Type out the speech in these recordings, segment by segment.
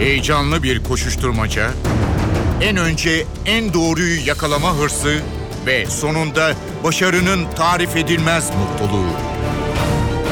Heyecanlı bir koşuşturmaca, en önce en doğruyu yakalama hırsı ve sonunda başarının tarif edilmez mutluluğu.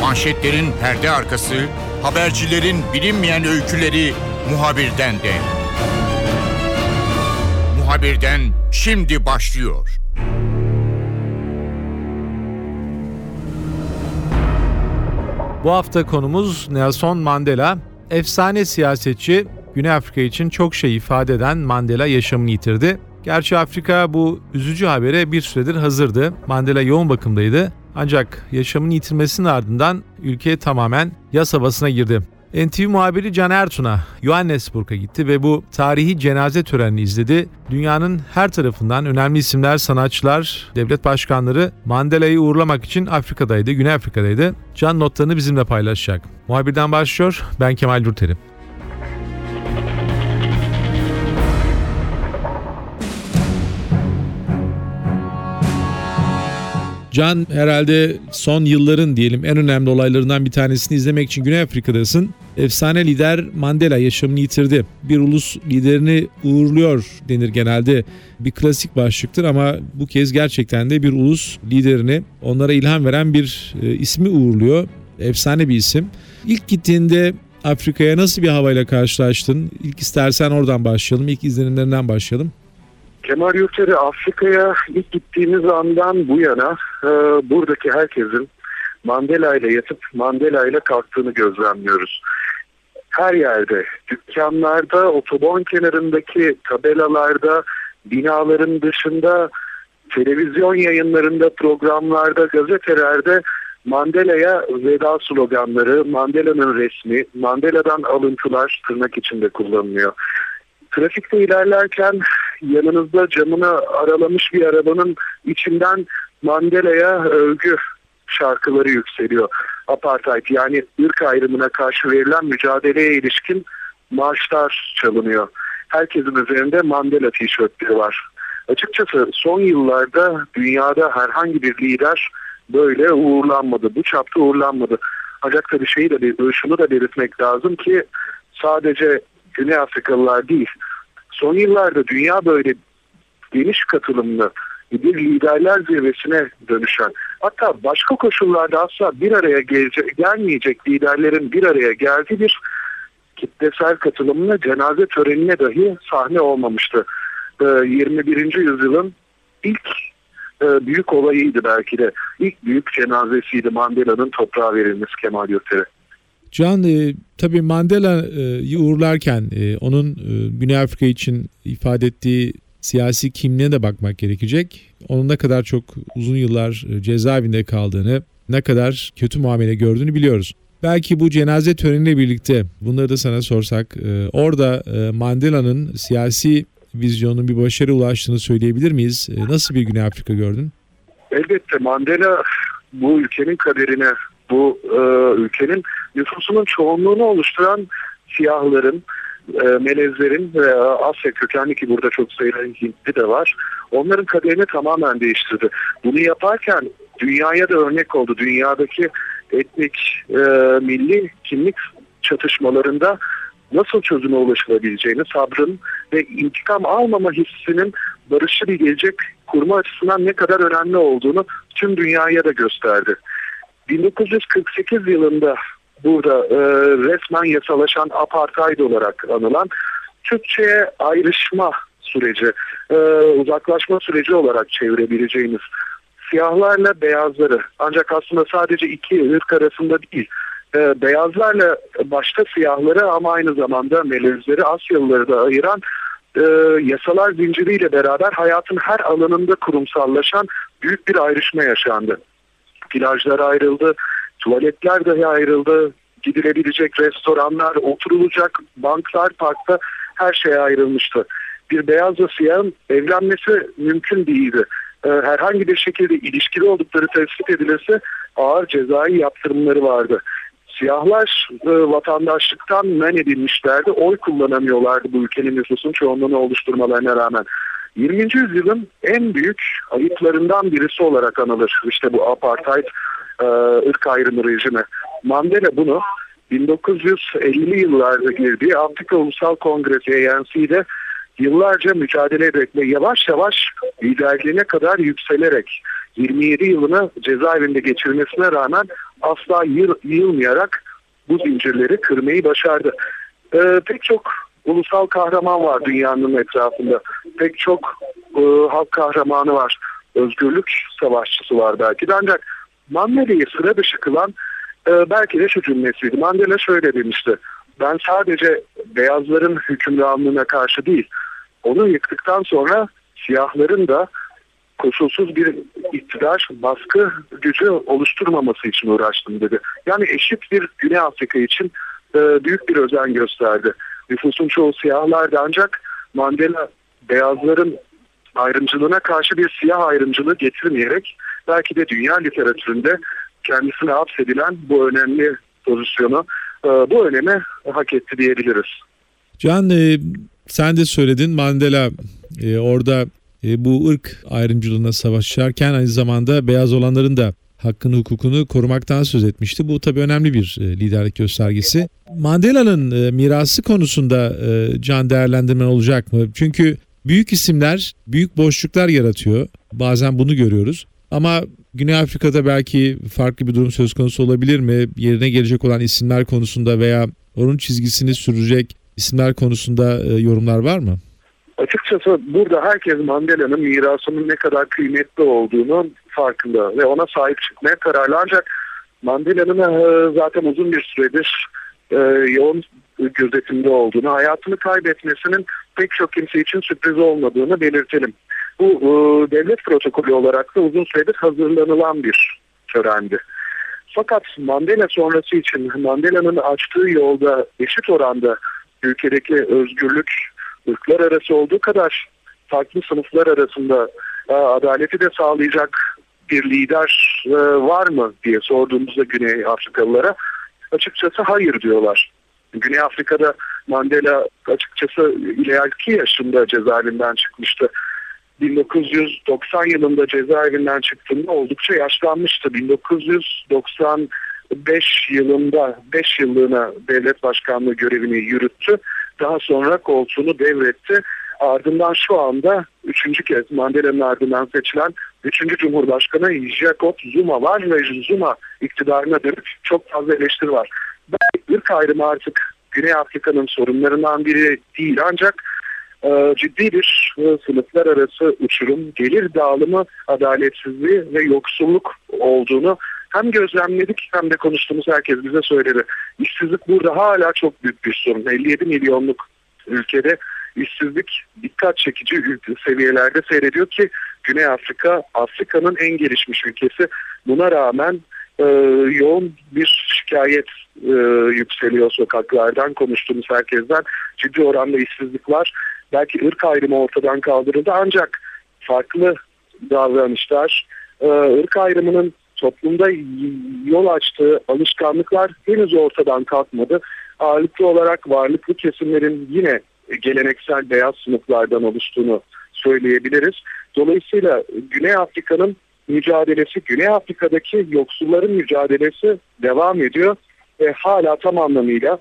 Manşetlerin perde arkası, habercilerin bilinmeyen öyküleri muhabirden de. Muhabirden şimdi başlıyor. Bu hafta konumuz Nelson Mandela. Efsane siyasetçi, Güney Afrika için çok şey ifade eden Mandela yaşamını yitirdi. Gerçi Afrika bu üzücü habere bir süredir hazırdı. Mandela yoğun bakımdaydı. Ancak yaşamını yitirmesinin ardından ülke tamamen yas havasına girdi. NTV muhabiri Can Ertun'a Johannesburg'a gitti ve bu tarihi cenaze törenini izledi. Dünyanın her tarafından önemli isimler, sanatçılar, devlet başkanları Mandela'yı uğurlamak için Afrika'daydı, Güney Afrika'daydı. Can notlarını bizimle paylaşacak. Muhabirden başlıyor, ben Kemal Yurteri. Can herhalde son yılların diyelim en önemli olaylarından bir tanesini izlemek için Güney Afrika'dasın. Efsane lider Mandela yaşamını yitirdi. Bir ulus liderini uğurluyor denir genelde. Bir klasik başlıktır ama bu kez gerçekten de bir ulus liderini onlara ilham veren bir e, ismi uğurluyor. Efsane bir isim. İlk gittiğinde Afrika'ya nasıl bir havayla karşılaştın? İlk istersen oradan başlayalım. İlk izlenimlerinden başlayalım. Kemal Yurteri Afrika'ya ilk gittiğimiz andan bu yana e, buradaki herkesin Mandela ile yatıp Mandela ile kalktığını gözlemliyoruz. Her yerde, dükkanlarda, otobon kenarındaki tabelalarda, binaların dışında, televizyon yayınlarında, programlarda, gazetelerde Mandela'ya veda sloganları, Mandela'nın resmi, Mandela'dan alıntılar tırnak içinde kullanılıyor. Trafikte ilerlerken yanınızda camını aralamış bir arabanın içinden Mandela'ya övgü şarkıları yükseliyor. Apartheid yani ırk ayrımına karşı verilen mücadeleye ilişkin marşlar çalınıyor. Herkesin üzerinde Mandela tişörtleri var. Açıkçası son yıllarda dünyada herhangi bir lider böyle uğurlanmadı. Bu çapta uğurlanmadı. Ancak tabii şeyi de şunu da belirtmek lazım ki sadece Güney Afrikalılar değil. Son yıllarda dünya böyle geniş katılımlı bir liderler zirvesine dönüşen hatta başka koşullarda asla bir araya gelecek, gelmeyecek liderlerin bir araya geldiği bir kitlesel katılımına cenaze törenine dahi sahne olmamıştı. 21. Ee, yüzyılın ilk e, büyük olayıydı belki de. ilk büyük cenazesiydi Mandela'nın toprağa verilmesi Kemal Yurteri. Can e, tabii Mandela'yı uğurlarken e, onun e, Güney Afrika için ifade ettiği siyasi kimliğine de bakmak gerekecek. Onun ne kadar çok uzun yıllar e, cezaevinde kaldığını, ne kadar kötü muamele gördüğünü biliyoruz. Belki bu cenaze töreniyle birlikte bunları da sana sorsak, e, orada e, Mandela'nın siyasi vizyonun bir başarı ulaştığını söyleyebilir miyiz? Nasıl bir Güney Afrika gördün? Elbette Mandela bu ülkenin kaderine bu e, ülkenin nüfusunun çoğunluğunu oluşturan siyahların, e, melezlerin ve Asya kökenli ki burada çok sayıda Hintli de var. Onların kaderini tamamen değiştirdi. Bunu yaparken dünyaya da örnek oldu. Dünyadaki etnik, e, milli kimlik çatışmalarında nasıl çözüme ulaşılabileceğini, sabrın ve intikam almama hissinin barışçı bir gelecek kurma açısından ne kadar önemli olduğunu tüm dünyaya da gösterdi. 1948 yılında burada e, resmen yasalaşan apartheid olarak anılan Türkçe'ye ayrışma süreci, e, uzaklaşma süreci olarak çevirebileceğimiz siyahlarla beyazları ancak aslında sadece iki ırk arasında değil e, beyazlarla başta siyahları ama aynı zamanda melezleri Asyalıları da ayıran e, yasalar zinciriyle beraber hayatın her alanında kurumsallaşan büyük bir ayrışma yaşandı plajlar ayrıldı, tuvaletler dahi ayrıldı, gidilebilecek restoranlar, oturulacak banklar, parkta her şey ayrılmıştı. Bir beyazla siyahın evlenmesi mümkün değildi. Ee, herhangi bir şekilde ilişkili oldukları tespit edilirse ağır cezai yaptırımları vardı. Siyahlar e, vatandaşlıktan men edilmişlerdi. Oy kullanamıyorlardı bu ülkenin nüfusun çoğunluğunu oluşturmalarına rağmen. 20. yüzyılın en büyük ayıplarından birisi olarak anılır. İşte bu apartheid, e, ırk ayrımı rejimi. Mandela bunu 1950'li yıllarda girdiği Afrika Ulusal Kongresi ANC'de yıllarca mücadele ederek ve yavaş yavaş liderliğine kadar yükselerek 27 yılını cezaevinde geçirmesine rağmen asla yıl, yılmayarak bu zincirleri kırmayı başardı. Ee, pek çok ulusal kahraman var dünyanın etrafında. Pek çok e, halk kahramanı var. Özgürlük savaşçısı var belki de ancak Mandela'yı sıra dışı kılan e, belki de şu cümlesiydi. Mandela şöyle demişti. Ben sadece beyazların hükümranlığına karşı değil, onu yıktıktan sonra siyahların da koşulsuz bir iktidar baskı gücü oluşturmaması için uğraştım dedi. Yani eşit bir Güney Afrika için e, büyük bir özen gösterdi. Nüfusun çoğu siyahlardı ancak Mandela beyazların ayrımcılığına karşı bir siyah ayrımcılığı getirmeyerek belki de dünya literatüründe kendisine hapsedilen bu önemli pozisyonu, e, bu önemi hak etti diyebiliriz. Can e, sen de söyledin Mandela e, orada bu ırk ayrımcılığına savaşırken aynı zamanda beyaz olanların da hakkını hukukunu korumaktan söz etmişti. Bu tabii önemli bir e, liderlik göstergesi. Mandela'nın e, mirası konusunda e, can değerlendirmen olacak mı? Çünkü büyük isimler büyük boşluklar yaratıyor. Bazen bunu görüyoruz. Ama Güney Afrika'da belki farklı bir durum söz konusu olabilir mi? Yerine gelecek olan isimler konusunda veya onun çizgisini sürecek isimler konusunda yorumlar var mı? Açıkçası burada herkes Mandela'nın mirasının ne kadar kıymetli olduğunu farkında ve ona sahip çıkmaya kararlı. Ancak Mandela'nın e, zaten uzun bir süredir e, yoğun gözetimde olduğunu, hayatını kaybetmesinin pek çok kimse için sürpriz olmadığını belirtelim. Bu e, devlet protokolü olarak da uzun süredir hazırlanılan bir törendi. Fakat Mandela sonrası için Mandela'nın açtığı yolda eşit oranda ülkedeki özgürlük, ırklar arası olduğu kadar farklı sınıflar arasında e, adaleti de sağlayacak bir lider e, var mı diye sorduğumuzda Güney Afrikalılara açıkçası hayır diyorlar. Güney Afrika'da Mandela açıkçası ileriki yaşında cezaevinden çıkmıştı. 1990 yılında cezaevinden çıktığında oldukça yaşlanmıştı. 1995 yılında 5 yıllığına devlet başkanlığı görevini yürüttü. Daha sonra koltuğunu devretti. Ardından şu anda üçüncü kez Mandela'nın ardından seçilen üçüncü Cumhurbaşkanı Jacob Zuma var ve Zuma iktidarına dönük çok fazla eleştiri var. Ben ırk ayrımı artık Güney Afrika'nın sorunlarından biri değil ancak e, ciddi bir e, sınıflar arası uçurum, gelir dağılımı, adaletsizliği ve yoksulluk olduğunu hem gözlemledik hem de konuştuğumuz herkes bize söyledi. İşsizlik burada hala çok büyük bir sorun. 57 milyonluk ülkede işsizlik dikkat çekici seviyelerde seyrediyor ki Güney Afrika Afrika'nın en gelişmiş ülkesi. Buna rağmen e, yoğun bir şikayet e, yükseliyor sokaklardan konuştuğumuz herkesten. Ciddi oranda işsizlik var. Belki ırk ayrımı ortadan kaldırıldı ancak farklı davranışlar, e, ırk ayrımının toplumda yol açtığı alışkanlıklar henüz ortadan kalkmadı. Ağırlıklı olarak varlıklı kesimlerin yine geleneksel beyaz sınıflardan oluştuğunu söyleyebiliriz. Dolayısıyla Güney Afrika'nın mücadelesi, Güney Afrika'daki yoksulların mücadelesi devam ediyor ve hala tam anlamıyla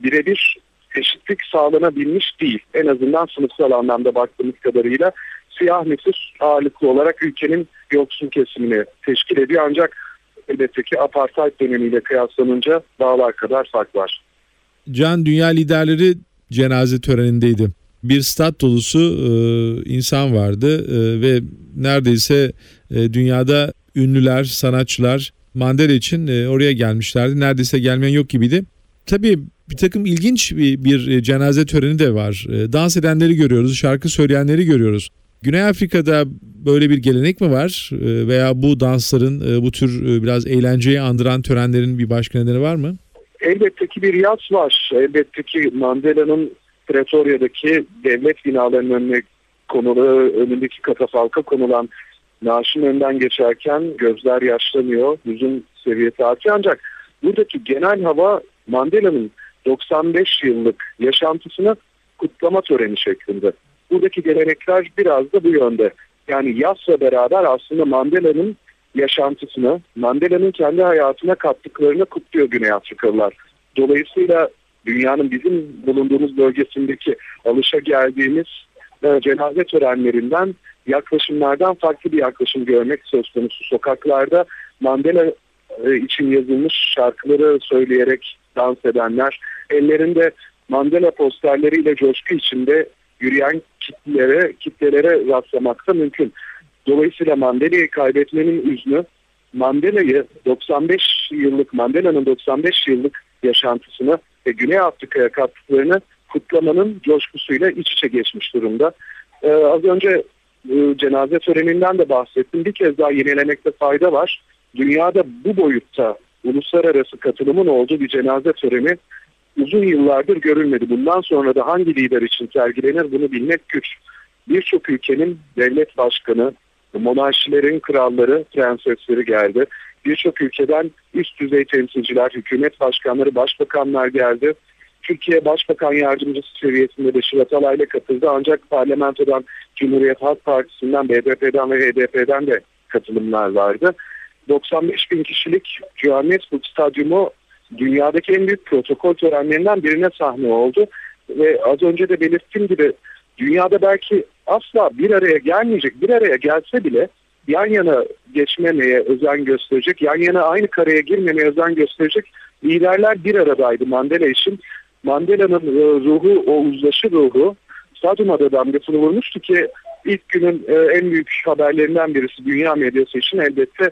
birebir eşitlik sağlanabilmiş değil. En azından sınıfsal anlamda baktığımız kadarıyla siyah nüfus ağırlıklı olarak ülkenin yoksul kesimini teşkil ediyor ancak elbette ki apartheid dönemiyle kıyaslanınca dağlar kadar fark var. Can dünya liderleri cenaze törenindeydi. Bir stat dolusu e, insan vardı e, ve neredeyse e, dünyada ünlüler, sanatçılar Mandela için e, oraya gelmişlerdi. Neredeyse gelmeyen yok gibiydi. Tabii bir takım ilginç bir, bir cenaze töreni de var. E, dans edenleri görüyoruz, şarkı söyleyenleri görüyoruz. Güney Afrika'da böyle bir gelenek mi var e, veya bu dansların e, bu tür e, biraz eğlenceyi andıran törenlerin bir başka nedeni var mı? Elbette ki bir yaz var. Elbette ki Mandela'nın Pretoria'daki devlet binalarının önüne konulu, önündeki katafalka konulan naaşın önden geçerken gözler yaşlanıyor, yüzün seviyesi artıyor. Ancak buradaki genel hava Mandela'nın 95 yıllık yaşantısını kutlama töreni şeklinde. Buradaki gelenekler biraz da bu yönde. Yani yasla beraber aslında Mandela'nın yaşantısını, Mandela'nın kendi hayatına kattıklarını kutluyor Güney Afrikalılar. Dolayısıyla dünyanın bizim bulunduğumuz bölgesindeki alışa geldiğimiz e, cenaze törenlerinden yaklaşımlardan farklı bir yaklaşım görmek söz konusu. Sokaklarda Mandela e, için yazılmış şarkıları söyleyerek dans edenler, ellerinde Mandela posterleriyle coşku içinde yürüyen kitlelere, kitlelere rastlamakta mümkün. Dolayısıyla Mandela'yı kaybetmenin üzünü Mandela'yı 95 yıllık Mandela'nın 95 yıllık yaşantısını ve Güney Afrika'ya kattıklarını kutlamanın coşkusuyla iç içe geçmiş durumda. Ee, az önce e, cenaze töreninden de bahsettim. Bir kez daha yenilemekte fayda var. Dünyada bu boyutta uluslararası katılımın olduğu bir cenaze töreni uzun yıllardır görülmedi. Bundan sonra da hangi lider için sergilenir bunu bilmek güç. Birçok ülkenin devlet başkanı, monarşilerin kralları, prensesleri geldi. Birçok ülkeden üst düzey temsilciler, hükümet başkanları, başbakanlar geldi. Türkiye Başbakan Yardımcısı seviyesinde de Şirat Alay'la katıldı. Ancak parlamentodan Cumhuriyet Halk Partisi'nden, BDP'den ve HDP'den de katılımlar vardı. 95 bin kişilik Johannesburg Stadyumu dünyadaki en büyük protokol törenlerinden birine sahne oldu. Ve az önce de belirttiğim gibi dünyada belki asla bir araya gelmeyecek, bir araya gelse bile yan yana geçmemeye özen gösterecek, yan yana aynı kareye girmemeye özen gösterecek liderler bir aradaydı Mandela için. Mandela'nın e, ruhu, o uzlaşı ruhu stadyuma da damgasını vurmuştu ki ilk günün e, en büyük haberlerinden birisi dünya medyası için elbette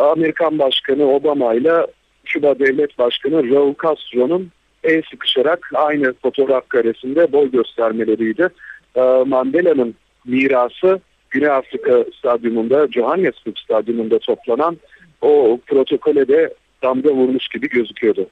Amerikan Başkanı Obama ile Küba Devlet Başkanı Raul Castro'nun el sıkışarak aynı fotoğraf karesinde boy göstermeleriydi. E, Mandela'nın mirası Güney Afrika Stadyumunda, Johannesburg Stadyumunda toplanan o protokole de damga vurmuş gibi gözüküyordu.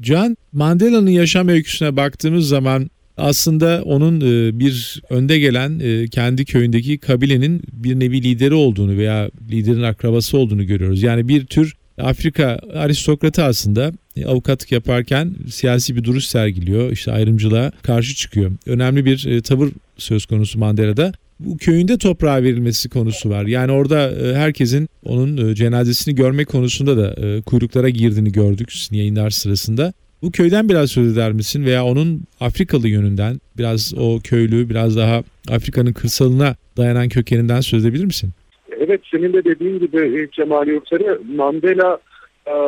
Can, Mandela'nın yaşam öyküsüne baktığımız zaman aslında onun e, bir önde gelen e, kendi köyündeki kabilenin bir nevi lideri olduğunu veya liderin akrabası olduğunu görüyoruz. Yani bir tür Afrika aristokratı aslında e, avukatlık yaparken siyasi bir duruş sergiliyor. İşte ayrımcılığa karşı çıkıyor. Önemli bir tavır söz konusu Mandela'da bu köyünde toprağa verilmesi konusu var. Yani orada e, herkesin onun e, cenazesini görmek konusunda da e, kuyruklara girdiğini gördük yayınlar sırasında. Bu köyden biraz söz eder misin veya onun Afrikalı yönünden biraz o köylü biraz daha Afrika'nın kırsalına dayanan kökeninden söz edebilir misin? Evet senin de dediğin gibi Kemal Yurtları Mandela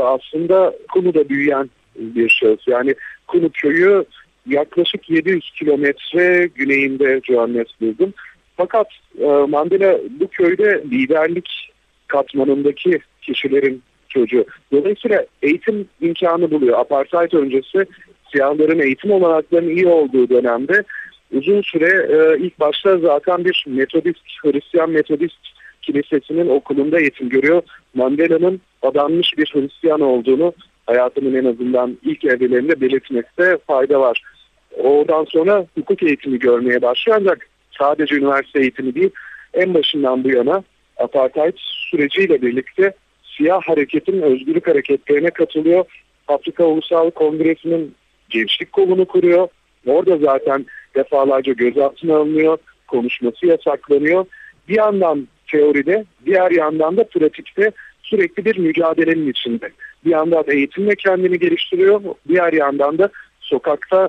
aslında Kunu'da büyüyen bir şahıs. Yani Kunu köyü yaklaşık 700 kilometre güneyinde Johannesburg'un fakat e, Mandela bu köyde liderlik katmanındaki kişilerin çocuğu. Dolayısıyla eğitim imkanı buluyor. Apartheid öncesi siyahların eğitim olanaklarının iyi olduğu dönemde uzun süre e, ilk başta zaten bir metodist, Hristiyan metodist kilisesinin okulunda eğitim görüyor. Mandela'nın adanmış bir Hristiyan olduğunu hayatının en azından ilk evrelerinde belirtmekte fayda var. Oradan sonra hukuk eğitimi görmeye başlıyor ancak sadece üniversite eğitimi değil en başından bu yana apartheid süreciyle birlikte siyah hareketin özgürlük hareketlerine katılıyor. Afrika Ulusal Kongresi'nin gençlik kolunu kuruyor. Orada zaten defalarca gözaltına alınıyor, konuşması yasaklanıyor. Bir yandan teoride, diğer yandan da pratikte sürekli bir mücadelenin içinde. Bir yandan eğitimle kendini geliştiriyor, diğer yandan da sokakta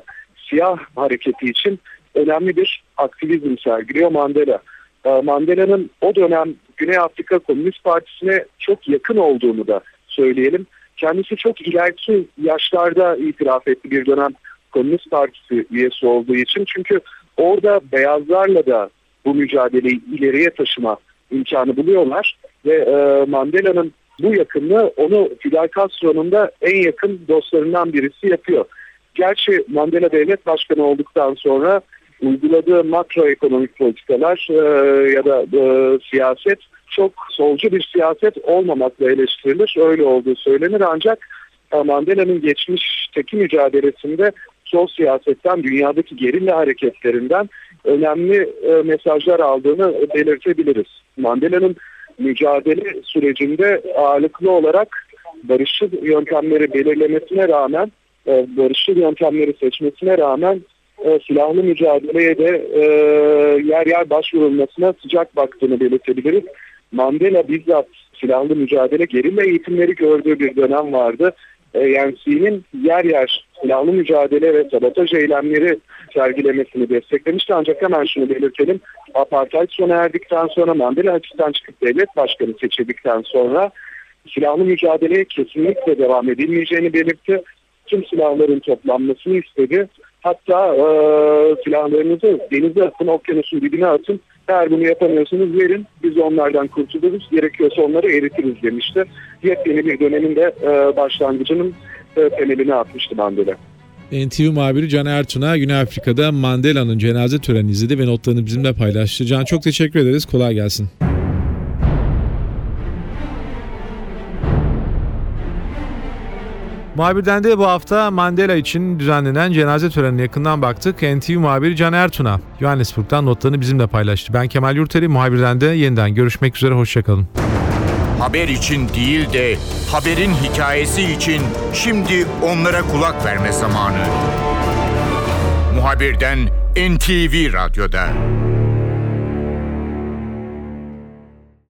siyah hareketi için önemli bir aktivizm sergiliyor Mandela. Ee, Mandela'nın o dönem Güney Afrika Komünist Partisi'ne çok yakın olduğunu da söyleyelim. Kendisi çok ileriki yaşlarda itiraf etti bir dönem Komünist Partisi üyesi olduğu için. Çünkü orada beyazlarla da bu mücadeleyi ileriye taşıma imkanı buluyorlar. Ve e, Mandela'nın bu yakınlığı onu Fidel Castro'nun da en yakın dostlarından birisi yapıyor. Gerçi Mandela devlet başkanı olduktan sonra uyguladığı makroekonomik politikalar e, ya da e, siyaset çok solcu bir siyaset olmamakla eleştirilir. Öyle olduğu söylenir ancak e, Mandela'nın geçmişteki mücadelesinde sol siyasetten, dünyadaki gerilla hareketlerinden önemli e, mesajlar aldığını belirtebiliriz. Mandela'nın mücadele sürecinde ağırlıklı olarak barışçıl yöntemleri belirlemesine rağmen, e, barışçıl yöntemleri seçmesine rağmen e, silahlı mücadeleye de e, yer yer başvurulmasına sıcak baktığını belirtebiliriz. Mandela bizzat silahlı mücadele gerilla eğitimleri gördüğü bir dönem vardı. ANC'nin yer yer silahlı mücadele ve sabotaj eylemleri sergilemesini desteklemişti. Ancak hemen şunu belirtelim. Apartheid sona erdikten sonra Mandela hapisten çıkıp devlet başkanı seçildikten sonra silahlı mücadeleye kesinlikle devam edilmeyeceğini belirtti. Tüm silahların toplanmasını istedi. Hatta e, silahlarınızı denize atın, okyanusun dibine atın. Eğer bunu yapamıyorsanız verin, biz onlardan kurtuluruz. Gerekiyorsa onları eritiriz demişti. Yepyeni bir dönemin de e, başlangıcının e, temelini atmıştı Mandela. NTV muhabiri Can Ertun'a Güney Afrika'da Mandela'nın cenaze törenini izledi ve notlarını bizimle paylaştı. Can çok teşekkür ederiz. Kolay gelsin. Muhabirden de bu hafta Mandela için düzenlenen cenaze törenine yakından baktık. NTV muhabiri Can Ertun'a Johannesburg'dan notlarını bizimle paylaştı. Ben Kemal Yurteri, muhabirden de yeniden görüşmek üzere, hoşçakalın. Haber için değil de haberin hikayesi için şimdi onlara kulak verme zamanı. Muhabirden NTV Radyo'da.